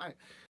like